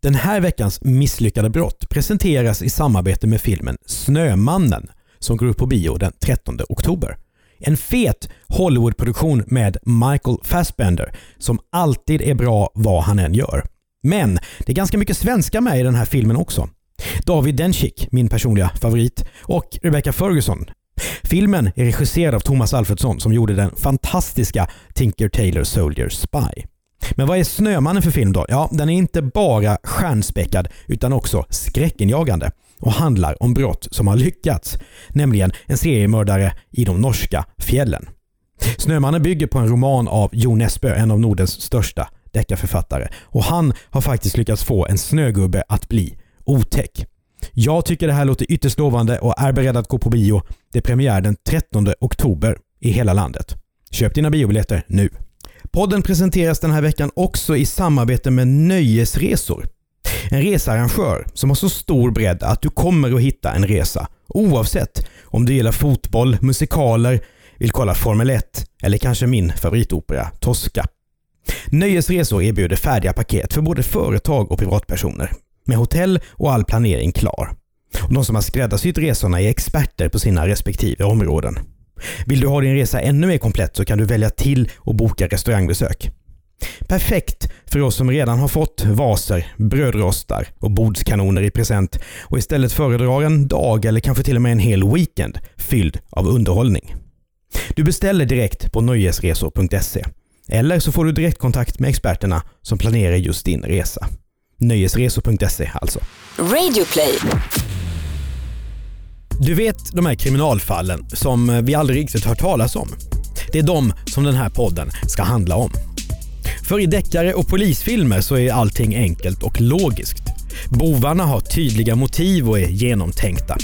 Den här veckans misslyckade brott presenteras i samarbete med filmen Snömannen som går upp på bio den 13 oktober. En fet Hollywoodproduktion med Michael Fassbender som alltid är bra vad han än gör. Men det är ganska mycket svenska med i den här filmen också. David Dencik, min personliga favorit, och Rebecca Ferguson. Filmen är regisserad av Thomas Alfredsson som gjorde den fantastiska Tinker Tailor Soldier Spy. Men vad är Snömannen för film då? Ja, den är inte bara stjärnspäckad utan också skräckinjagande och handlar om brott som har lyckats, nämligen en seriemördare i de norska fjällen. Snömannen bygger på en roman av Jo Nesbø, en av Nordens största deckarförfattare och han har faktiskt lyckats få en snögubbe att bli otäck. Jag tycker det här låter ytterst lovande och är beredd att gå på bio. Det är premiär den 13 oktober i hela landet. Köp dina biobiljetter nu. Podden presenteras den här veckan också i samarbete med Nöjesresor. En researrangör som har så stor bredd att du kommer att hitta en resa oavsett om du gillar fotboll, musikaler, vill kolla Formel 1 eller kanske min favoritopera Tosca. Nöjesresor erbjuder färdiga paket för både företag och privatpersoner med hotell och all planering klar. Och de som har skräddarsytt resorna är experter på sina respektive områden. Vill du ha din resa ännu mer komplett så kan du välja till och boka restaurangbesök. Perfekt för oss som redan har fått vaser, brödrostar och bordskanoner i present och istället föredrar en dag eller kanske till och med en hel weekend fylld av underhållning. Du beställer direkt på nöjesresor.se eller så får du direktkontakt med experterna som planerar just din resa. Nöjesresor.se alltså. Radioplay. Du vet de här kriminalfallen som eh, vi aldrig riktigt hört talas om. Det är de som den här podden ska handla om. För i deckare och polisfilmer så är allting enkelt och logiskt. Bovarna har tydliga motiv och är genomtänkta.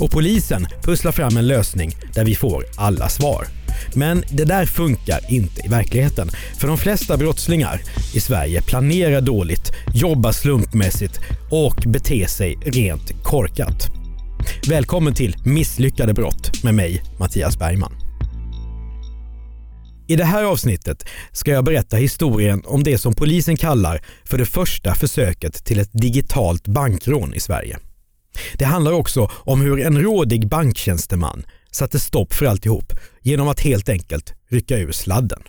Och polisen pusslar fram en lösning där vi får alla svar. Men det där funkar inte i verkligheten. För de flesta brottslingar i Sverige planerar dåligt, jobbar slumpmässigt och beter sig rent korkat. Välkommen till Misslyckade brott med mig, Mattias Bergman. I det här avsnittet ska jag berätta historien om det som polisen kallar för det första försöket till ett digitalt bankrån i Sverige. Det handlar också om hur en rådig banktjänsteman satte stopp för alltihop genom att helt enkelt rycka ur sladden.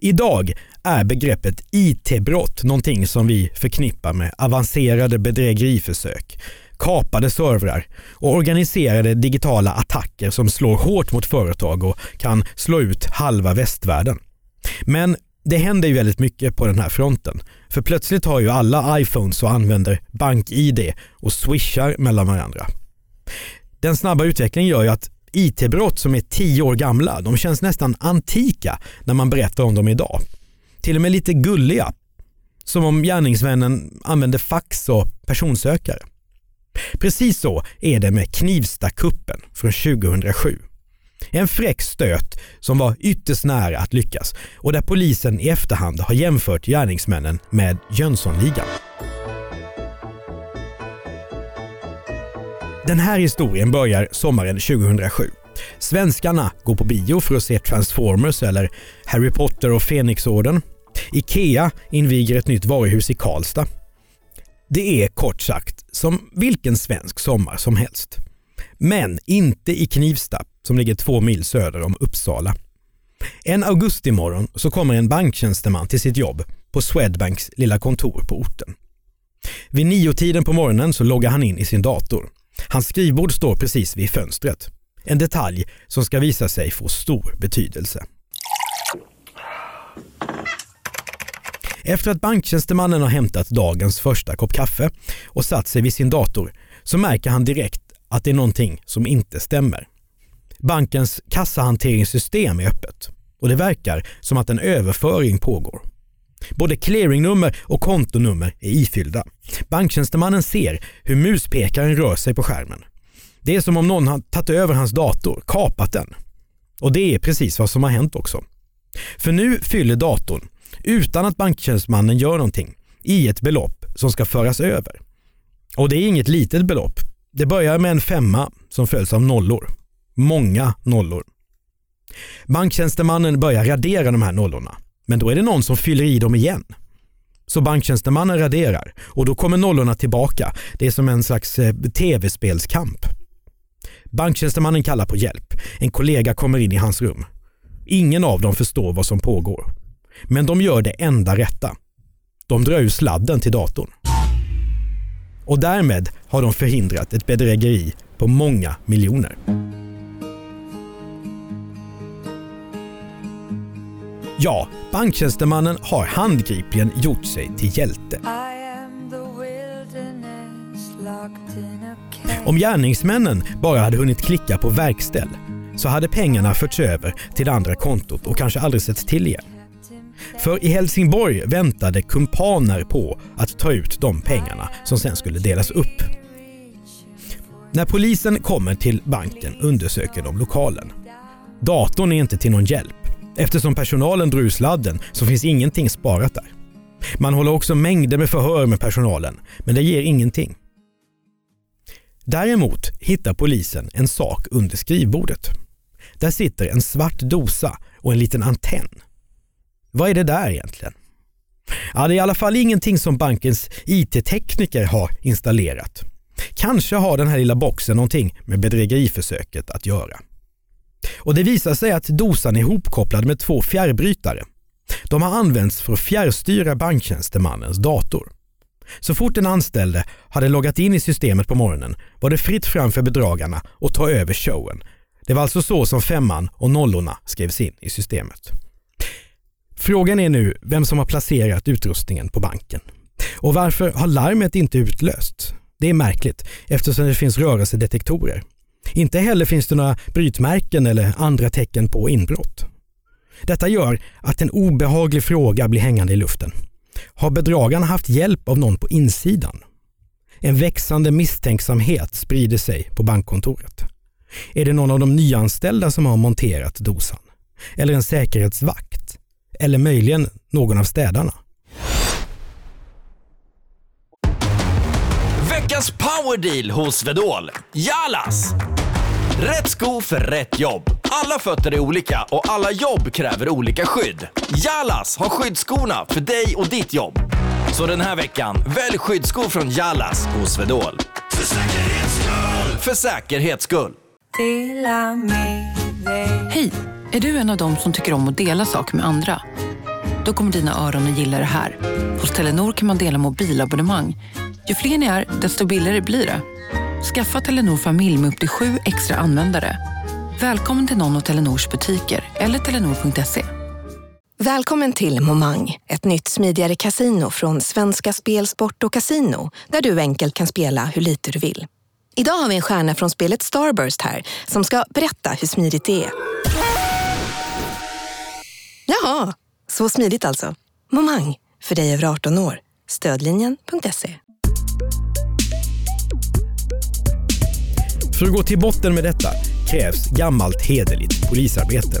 Idag är begreppet IT-brott någonting som vi förknippar med avancerade bedrägeriförsök, kapade servrar och organiserade digitala attacker som slår hårt mot företag och kan slå ut halva västvärlden. Men det händer ju väldigt mycket på den här fronten. För plötsligt har ju alla iPhones och använder BankID och swishar mellan varandra. Den snabba utvecklingen gör ju att IT-brott som är tio år gamla, de känns nästan antika när man berättar om dem idag. Till och med lite gulliga. Som om gärningsmännen använde fax och personsökare. Precis så är det med Knivstakuppen från 2007. En fräck stöt som var ytterst nära att lyckas och där polisen i efterhand har jämfört gärningsmännen med Jönssonligan. Den här historien börjar sommaren 2007. Svenskarna går på bio för att se Transformers eller Harry Potter och Fenixorden. IKEA inviger ett nytt varuhus i Karlstad. Det är kort sagt som vilken svensk sommar som helst. Men inte i Knivsta som ligger två mil söder om Uppsala. En augustimorgon så kommer en banktjänsteman till sitt jobb på Swedbanks lilla kontor på orten. Vid niotiden på morgonen så loggar han in i sin dator. Hans skrivbord står precis vid fönstret. En detalj som ska visa sig få stor betydelse. Efter att banktjänstemannen har hämtat dagens första kopp kaffe och satt sig vid sin dator så märker han direkt att det är någonting som inte stämmer. Bankens kassahanteringssystem är öppet och det verkar som att en överföring pågår. Både clearingnummer och kontonummer är ifyllda. Banktjänstemannen ser hur muspekaren rör sig på skärmen. Det är som om någon har tagit över hans dator, kapat den. Och det är precis vad som har hänt också. För nu fyller datorn utan att banktjänstemannen gör någonting i ett belopp som ska föras över. Och det är inget litet belopp. Det börjar med en femma som följs av nollor. Många nollor. Banktjänstemannen börjar radera de här nollorna, men då är det någon som fyller i dem igen. Så banktjänstemannen raderar och då kommer nollorna tillbaka. Det är som en slags eh, tv-spelskamp. Banktjänstemannen kallar på hjälp. En kollega kommer in i hans rum. Ingen av dem förstår vad som pågår. Men de gör det enda rätta. De drar ur sladden till datorn. Och därmed har de förhindrat ett bedrägeri på många miljoner. Ja, banktjänstemannen har handgripligen gjort sig till hjälte. Om gärningsmännen bara hade hunnit klicka på verkställ så hade pengarna förts över till det andra kontot och kanske aldrig setts till igen. För i Helsingborg väntade kumpaner på att ta ut de pengarna som sen skulle delas upp. När polisen kommer till banken undersöker de lokalen. Datorn är inte till någon hjälp. Eftersom personalen drog ur sladden så finns ingenting sparat där. Man håller också mängder med förhör med personalen, men det ger ingenting. Däremot hittar polisen en sak under skrivbordet. Där sitter en svart dosa och en liten antenn. Vad är det där egentligen? Ja, det är i alla fall ingenting som bankens IT-tekniker har installerat. Kanske har den här lilla boxen någonting med bedrägeriförsöket att göra. Och det visar sig att dosan är ihopkopplad med två fjärrbrytare. De har använts för att fjärrstyra banktjänstemannens dator. Så fort den anställde hade loggat in i systemet på morgonen var det fritt fram för bedragarna att ta över showen. Det var alltså så som femman och nollorna skrevs in i systemet. Frågan är nu vem som har placerat utrustningen på banken. Och varför har larmet inte utlösts? Det är märkligt eftersom det finns rörelsedetektorer. Inte heller finns det några brytmärken eller andra tecken på inbrott. Detta gör att en obehaglig fråga blir hängande i luften. Har bedragarna haft hjälp av någon på insidan? En växande misstänksamhet sprider sig på bankkontoret. Är det någon av de nyanställda som har monterat dosan? Eller en säkerhetsvakt? Eller möjligen någon av städarna? Veckans powerdeal hos Vedol. Jalas! Rätt sko för rätt jobb. Alla fötter är olika och alla jobb kräver olika skydd. Jalas har skyddsskorna för dig och ditt jobb. Så den här veckan, välj skyddsskor från Jalas hos Vedol. För säkerhets skull! För säkerhets skull. Hej! Är du en av dem som tycker om att dela saker med andra? Då kommer dina öron att gilla det här. Hos Telenor kan man dela mobilabonnemang. Ju fler ni är, desto billigare blir det. Skaffa Telenor familj med upp till sju extra användare. Välkommen till någon av Telenors butiker eller telenor.se. Välkommen till Momang, ett nytt smidigare casino från Svenska Spel, Sport och Casino där du enkelt kan spela hur lite du vill. Idag har vi en stjärna från spelet Starburst här som ska berätta hur smidigt det är. Jaha, så smidigt alltså. Momang, för dig över 18 år. Stödlinjen.se. För att gå till botten med detta krävs gammalt hederligt polisarbete.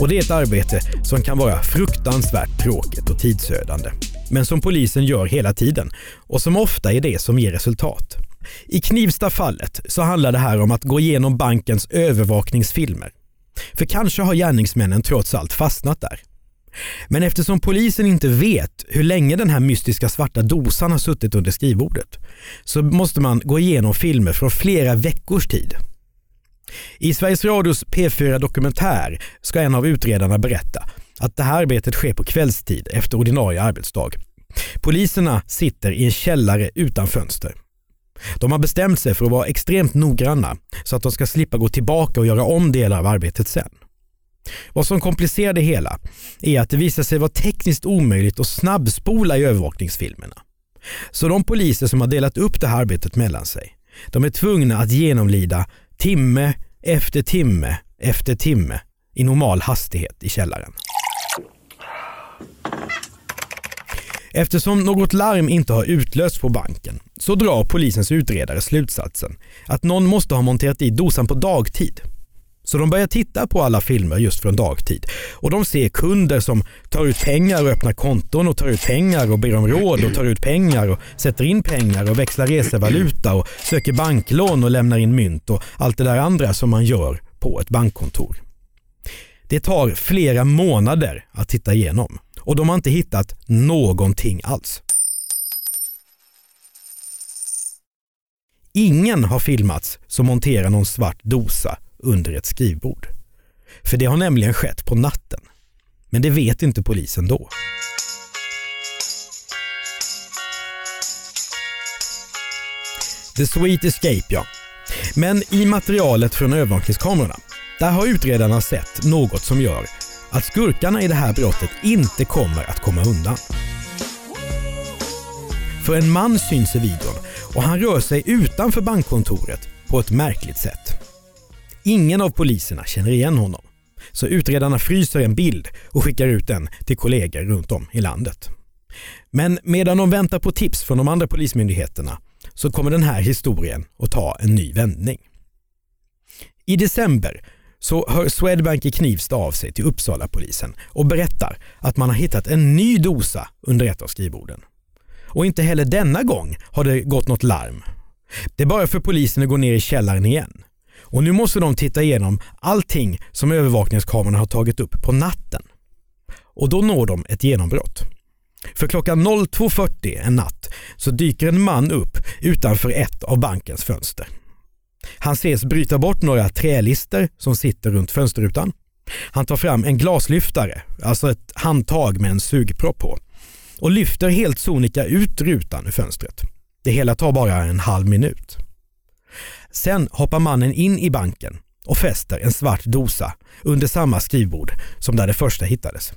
Och det är ett arbete som kan vara fruktansvärt tråkigt och tidsödande. Men som polisen gör hela tiden och som ofta är det som ger resultat. I Knivsta-fallet så handlar det här om att gå igenom bankens övervakningsfilmer. För kanske har gärningsmännen trots allt fastnat där. Men eftersom polisen inte vet hur länge den här mystiska svarta dosan har suttit under skrivbordet så måste man gå igenom filmer från flera veckors tid. I Sveriges Radios P4 Dokumentär ska en av utredarna berätta att det här arbetet sker på kvällstid efter ordinarie arbetsdag. Poliserna sitter i en källare utan fönster. De har bestämt sig för att vara extremt noggranna så att de ska slippa gå tillbaka och göra om delar av arbetet sen. Vad som komplicerar det hela är att det visar sig vara tekniskt omöjligt att snabbspola i övervakningsfilmerna. Så de poliser som har delat upp det här arbetet mellan sig, de är tvungna att genomlida timme efter timme efter timme i normal hastighet i källaren. Eftersom något larm inte har utlösts på banken så drar polisens utredare slutsatsen att någon måste ha monterat i dosan på dagtid. Så de börjar titta på alla filmer just från dagtid och de ser kunder som tar ut pengar och öppnar konton och tar ut pengar och ber om råd och tar ut pengar och sätter in pengar och växlar resevaluta och söker banklån och lämnar in mynt och allt det där andra som man gör på ett bankkontor. Det tar flera månader att titta igenom och de har inte hittat någonting alls. Ingen har filmats som monterar någon svart dosa under ett skrivbord. För det har nämligen skett på natten. Men det vet inte polisen då. The Sweet Escape ja. Men i materialet från övervakningskamerorna, där har utredarna sett något som gör att skurkarna i det här brottet inte kommer att komma undan. För en man syns i videon och han rör sig utanför bankkontoret på ett märkligt sätt. Ingen av poliserna känner igen honom, så utredarna fryser en bild och skickar ut den till kollegor runt om i landet. Men medan de väntar på tips från de andra polismyndigheterna så kommer den här historien att ta en ny vändning. I december så hör Swedbank i Knivsta av sig till Uppsala polisen och berättar att man har hittat en ny dosa under ett av skrivborden. Och inte heller denna gång har det gått något larm. Det är bara för polisen att gå ner i källaren igen. Och nu måste de titta igenom allting som övervakningskamerorna har tagit upp på natten. Och då når de ett genombrott. För klockan 02.40 en natt så dyker en man upp utanför ett av bankens fönster. Han ses bryta bort några trälister som sitter runt fönsterrutan. Han tar fram en glaslyftare, alltså ett handtag med en sugpropp på och lyfter helt sonika ut rutan ur fönstret. Det hela tar bara en halv minut. Sen hoppar mannen in i banken och fäster en svart dosa under samma skrivbord som där det första hittades.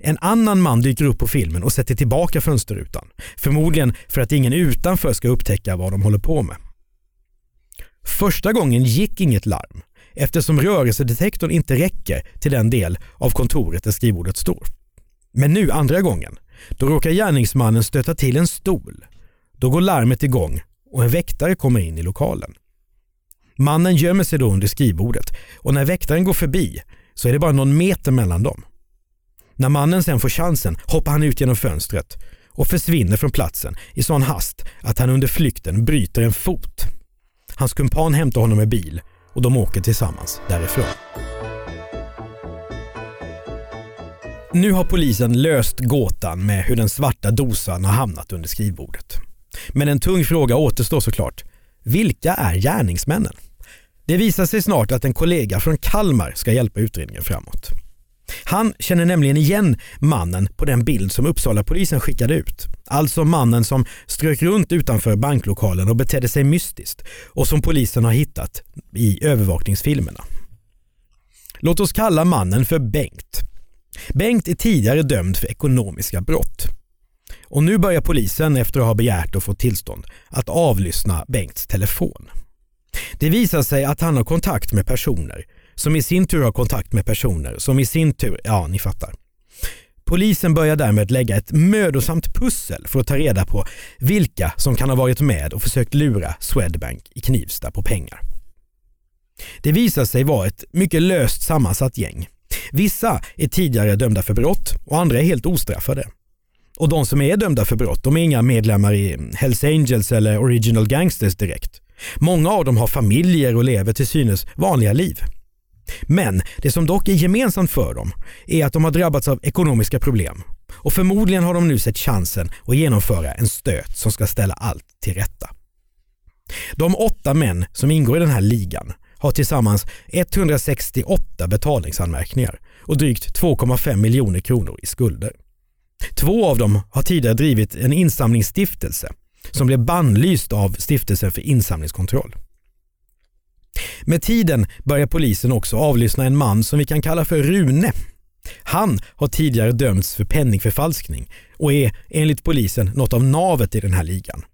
En annan man dyker upp på filmen och sätter tillbaka fönsterrutan. Förmodligen för att ingen utanför ska upptäcka vad de håller på med. Första gången gick inget larm eftersom rörelsedetektorn inte räcker till den del av kontoret där skrivbordet står. Men nu andra gången, då råkar gärningsmannen stöta till en stol. Då går larmet igång och en väktare kommer in i lokalen. Mannen gömmer sig då under skrivbordet och när väktaren går förbi så är det bara någon meter mellan dem. När mannen sen får chansen hoppar han ut genom fönstret och försvinner från platsen i sån hast att han under flykten bryter en fot. Hans kumpan hämtar honom med bil och de åker tillsammans därifrån. Nu har polisen löst gåtan med hur den svarta dosan har hamnat under skrivbordet. Men en tung fråga återstår såklart. Vilka är gärningsmännen? Det visar sig snart att en kollega från Kalmar ska hjälpa utredningen framåt. Han känner nämligen igen mannen på den bild som Uppsala polisen skickade ut. Alltså mannen som strök runt utanför banklokalen och betedde sig mystiskt och som polisen har hittat i övervakningsfilmerna. Låt oss kalla mannen för Bengt. Bengt är tidigare dömd för ekonomiska brott. Och nu börjar polisen, efter att ha begärt och fått tillstånd, att avlyssna Bengts telefon. Det visar sig att han har kontakt med personer som i sin tur har kontakt med personer som i sin tur, ja ni fattar. Polisen börjar därmed lägga ett mödosamt pussel för att ta reda på vilka som kan ha varit med och försökt lura Swedbank i Knivsta på pengar. Det visar sig vara ett mycket löst sammansatt gäng. Vissa är tidigare dömda för brott och andra är helt ostraffade. Och de som är dömda för brott, de är inga medlemmar i Hells Angels eller Original Gangsters direkt. Många av dem har familjer och lever till synes vanliga liv. Men det som dock är gemensamt för dem är att de har drabbats av ekonomiska problem och förmodligen har de nu sett chansen att genomföra en stöt som ska ställa allt till rätta. De åtta män som ingår i den här ligan har tillsammans 168 betalningsanmärkningar och drygt 2,5 miljoner kronor i skulder. Två av dem har tidigare drivit en insamlingsstiftelse som blev bannlyst av Stiftelsen för insamlingskontroll. Med tiden börjar polisen också avlyssna en man som vi kan kalla för Rune. Han har tidigare dömts för penningförfalskning och är enligt polisen något av navet i den här ligan.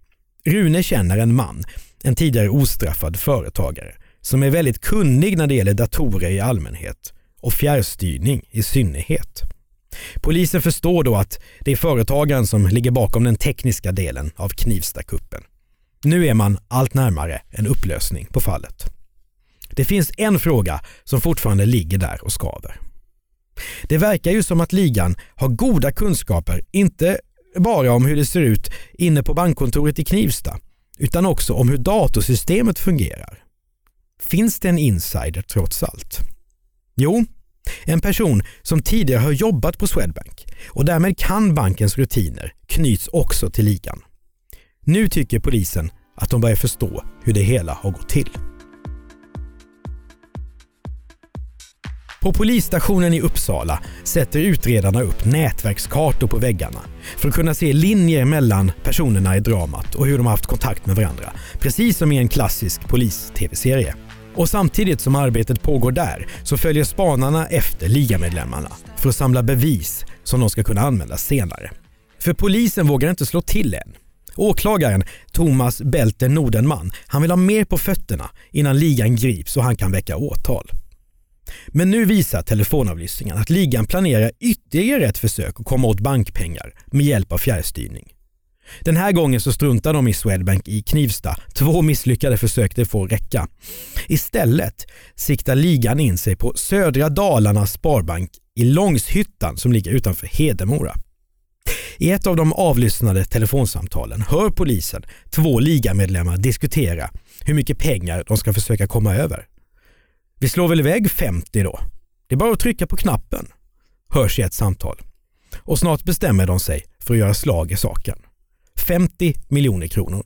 Rune känner en man, en tidigare ostraffad företagare, som är väldigt kunnig när det gäller datorer i allmänhet och fjärrstyrning i synnerhet. Polisen förstår då att det är företagaren som ligger bakom den tekniska delen av Knivstakuppen. Nu är man allt närmare en upplösning på fallet. Det finns en fråga som fortfarande ligger där och skaver. Det verkar ju som att ligan har goda kunskaper, inte bara om hur det ser ut inne på bankkontoret i Knivsta, utan också om hur datorsystemet fungerar. Finns det en insider trots allt? Jo, en person som tidigare har jobbat på Swedbank och därmed kan bankens rutiner knyts också till ligan. Nu tycker polisen att de börjar förstå hur det hela har gått till. På polisstationen i Uppsala sätter utredarna upp nätverkskartor på väggarna för att kunna se linjer mellan personerna i dramat och hur de har haft kontakt med varandra. Precis som i en klassisk polis-tv-serie. Och samtidigt som arbetet pågår där så följer spanarna efter ligamedlemmarna för att samla bevis som de ska kunna använda senare. För polisen vågar inte slå till än. Åklagaren Thomas Belter Nordenman han vill ha mer på fötterna innan ligan grips och han kan väcka åtal. Men nu visar telefonavlyssningen att ligan planerar ytterligare ett försök att komma åt bankpengar med hjälp av fjärrstyrning. Den här gången så struntar de i Swedbank i Knivsta. Två misslyckade försök det får räcka. Istället siktar ligan in sig på Södra Dalarnas Sparbank i Långshyttan som ligger utanför Hedemora. I ett av de avlyssnade telefonsamtalen hör polisen två ligamedlemmar diskutera hur mycket pengar de ska försöka komma över. Vi slår väl iväg 50 då? Det är bara att trycka på knappen, hörs i ett samtal. Och snart bestämmer de sig för att göra slag i saken. 50 miljoner kronor.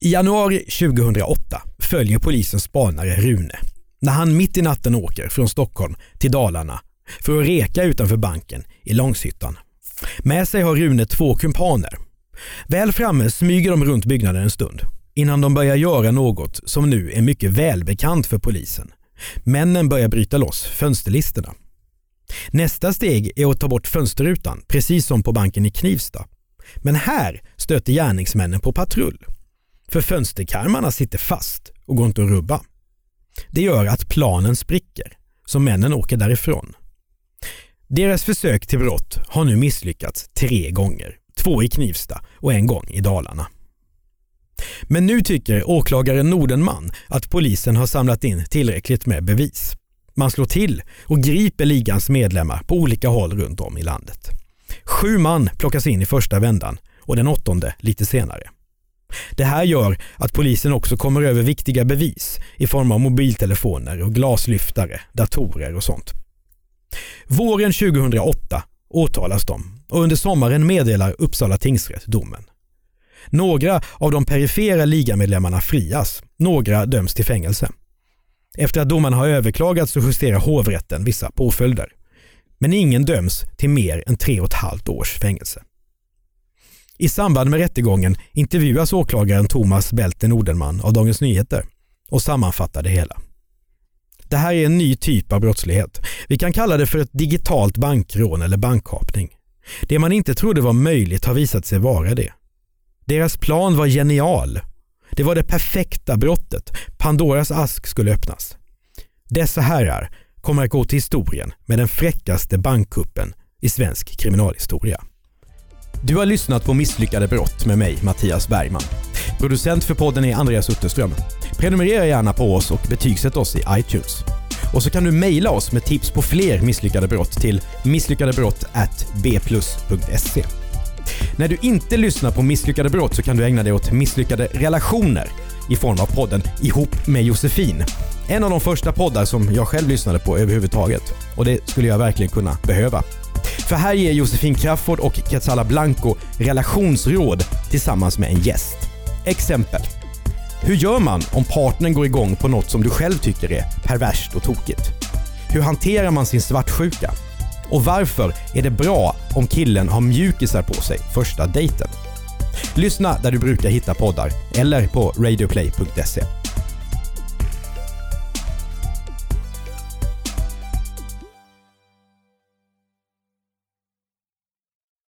I januari 2008 följer polisen spanare Rune när han mitt i natten åker från Stockholm till Dalarna för att reka utanför banken i Långshyttan. Med sig har Rune två kumpaner. Väl framme smyger de runt byggnaden en stund innan de börjar göra något som nu är mycket välbekant för polisen. Männen börjar bryta loss fönsterlisterna. Nästa steg är att ta bort fönsterrutan, precis som på banken i Knivsta. Men här stöter gärningsmännen på patrull. För fönsterkarmarna sitter fast och går inte att rubba. Det gör att planen spricker, så männen åker därifrån. Deras försök till brott har nu misslyckats tre gånger. Två i Knivsta och en gång i Dalarna. Men nu tycker åklagaren Nordenman att polisen har samlat in tillräckligt med bevis. Man slår till och griper ligans medlemmar på olika håll runt om i landet. Sju man plockas in i första vändan och den åttonde lite senare. Det här gör att polisen också kommer över viktiga bevis i form av mobiltelefoner och glaslyftare, datorer och sånt. Våren 2008 åtalas de och under sommaren meddelar Uppsala tingsrätt domen. Några av de perifera ligamedlemmarna frias, några döms till fängelse. Efter att domarna har överklagats så justerar hovrätten vissa påföljder. Men ingen döms till mer än tre och ett halvt års fängelse. I samband med rättegången intervjuas åklagaren Thomas Belten Odenman av Dagens Nyheter och sammanfattar det hela. Det här är en ny typ av brottslighet. Vi kan kalla det för ett digitalt bankrån eller bankkapning. Det man inte trodde var möjligt har visat sig vara det. Deras plan var genial. Det var det perfekta brottet. Pandoras ask skulle öppnas. Dessa herrar kommer att gå till historien med den fräckaste bankkuppen i svensk kriminalhistoria. Du har lyssnat på Misslyckade brott med mig, Mattias Bergman. Producent för podden är Andreas Utterström. Prenumerera gärna på oss och betygsätt oss i iTunes. Och så kan du mejla oss med tips på fler misslyckade brott till misslyckadebrott@bplus.se. När du inte lyssnar på misslyckade brott så kan du ägna dig åt misslyckade relationer i form av podden Ihop med Josefin. En av de första poddar som jag själv lyssnade på överhuvudtaget och det skulle jag verkligen kunna behöva. För här ger Josefin Crafoord och Quetzala Blanco relationsråd tillsammans med en gäst. Exempel. Hur gör man om partnern går igång på något som du själv tycker är perverst och tokigt? Hur hanterar man sin svartsjuka? Och varför är det bra om killen har mjukisar på sig första dejten? Lyssna där du brukar hitta poddar eller på radioplay.se.